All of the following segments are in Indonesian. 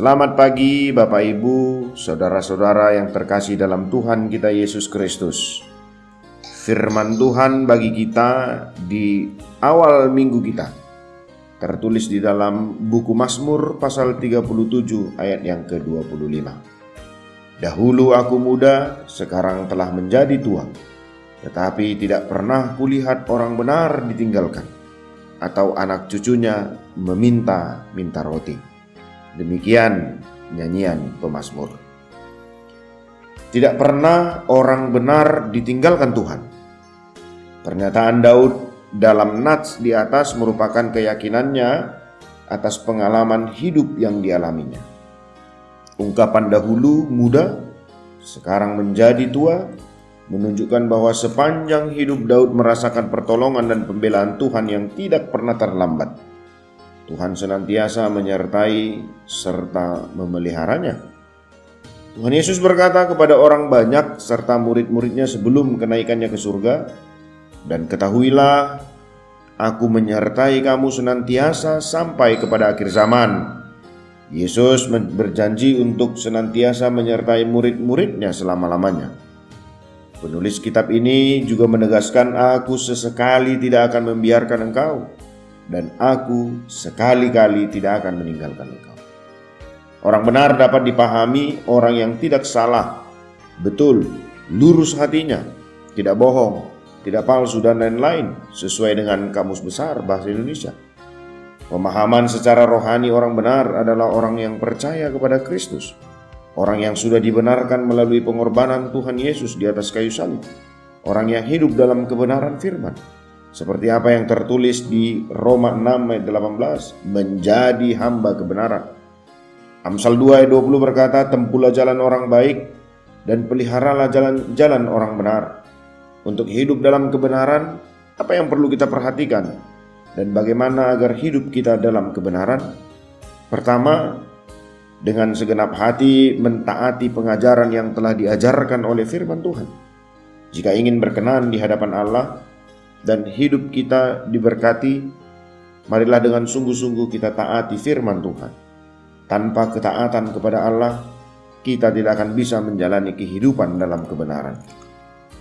Selamat pagi Bapak Ibu, saudara-saudara yang terkasih dalam Tuhan kita Yesus Kristus. Firman Tuhan bagi kita di awal minggu kita tertulis di dalam buku Mazmur pasal 37 ayat yang ke-25. Dahulu aku muda, sekarang telah menjadi tua, tetapi tidak pernah kulihat orang benar ditinggalkan atau anak cucunya meminta-minta roti. Demikian nyanyian pemazmur. Tidak pernah orang benar ditinggalkan Tuhan. Pernyataan Daud dalam nats di atas merupakan keyakinannya atas pengalaman hidup yang dialaminya. Ungkapan dahulu muda, sekarang menjadi tua, menunjukkan bahwa sepanjang hidup Daud merasakan pertolongan dan pembelaan Tuhan yang tidak pernah terlambat. Tuhan senantiasa menyertai serta memeliharanya. Tuhan Yesus berkata kepada orang banyak serta murid-muridnya sebelum kenaikannya ke surga, "Dan ketahuilah, Aku menyertai kamu senantiasa sampai kepada akhir zaman." Yesus berjanji untuk senantiasa menyertai murid-muridnya selama-lamanya. Penulis kitab ini juga menegaskan aku sesekali tidak akan membiarkan engkau dan aku sekali-kali tidak akan meninggalkan engkau. Orang benar dapat dipahami orang yang tidak salah, betul, lurus hatinya, tidak bohong, tidak palsu dan lain-lain sesuai dengan kamus besar bahasa Indonesia. Pemahaman secara rohani orang benar adalah orang yang percaya kepada Kristus Orang yang sudah dibenarkan melalui pengorbanan Tuhan Yesus di atas kayu salib. Orang yang hidup dalam kebenaran firman. Seperti apa yang tertulis di Roma 6 ayat 18, menjadi hamba kebenaran. Amsal 2 ayat 20 berkata, tempulah jalan orang baik dan peliharalah jalan-jalan orang benar. Untuk hidup dalam kebenaran, apa yang perlu kita perhatikan dan bagaimana agar hidup kita dalam kebenaran? Pertama, dengan segenap hati mentaati pengajaran yang telah diajarkan oleh firman Tuhan. Jika ingin berkenan di hadapan Allah dan hidup kita diberkati, marilah dengan sungguh-sungguh kita taati firman Tuhan. Tanpa ketaatan kepada Allah, kita tidak akan bisa menjalani kehidupan dalam kebenaran.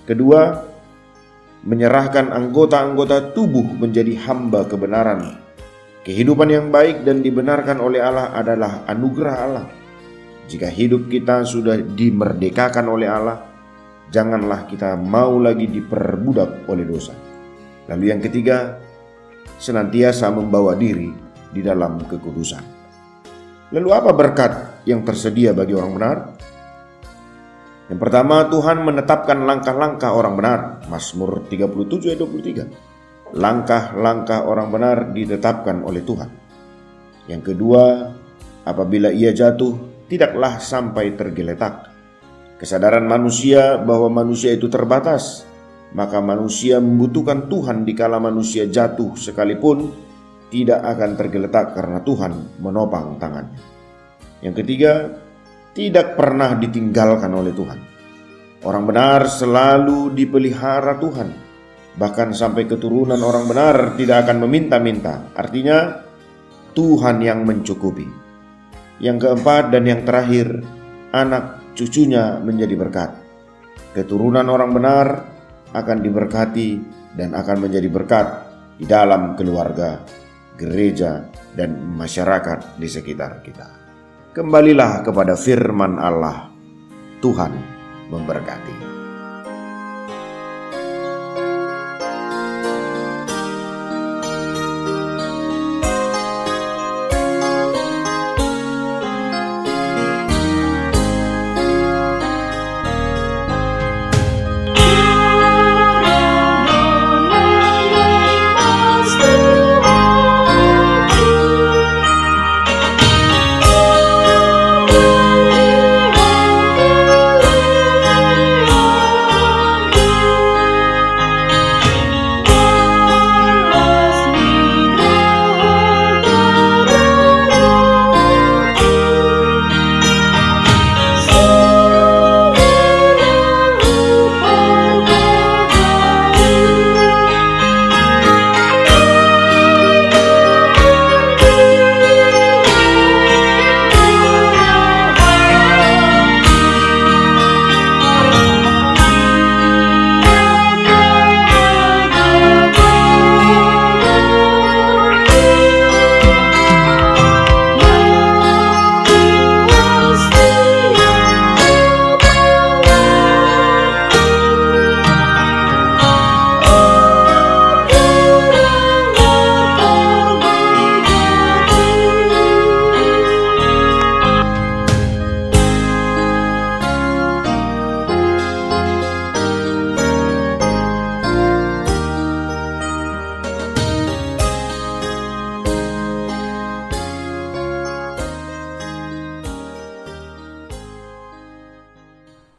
Kedua, menyerahkan anggota-anggota tubuh menjadi hamba kebenaran Kehidupan yang baik dan dibenarkan oleh Allah adalah anugerah Allah. Jika hidup kita sudah dimerdekakan oleh Allah, janganlah kita mau lagi diperbudak oleh dosa. Lalu yang ketiga, senantiasa membawa diri di dalam kekudusan. Lalu apa berkat yang tersedia bagi orang benar? Yang pertama, Tuhan menetapkan langkah-langkah orang benar. Mazmur 37 ayat 23 langkah-langkah orang benar ditetapkan oleh Tuhan. Yang kedua, apabila ia jatuh, tidaklah sampai tergeletak. Kesadaran manusia bahwa manusia itu terbatas, maka manusia membutuhkan Tuhan dikala manusia jatuh sekalipun tidak akan tergeletak karena Tuhan menopang tangannya. Yang ketiga, tidak pernah ditinggalkan oleh Tuhan. Orang benar selalu dipelihara Tuhan bahkan sampai keturunan orang benar tidak akan meminta-minta. Artinya, Tuhan yang mencukupi. Yang keempat dan yang terakhir, anak cucunya menjadi berkat. Keturunan orang benar akan diberkati dan akan menjadi berkat di dalam keluarga, gereja, dan masyarakat di sekitar kita. Kembalilah kepada firman Allah. Tuhan memberkati.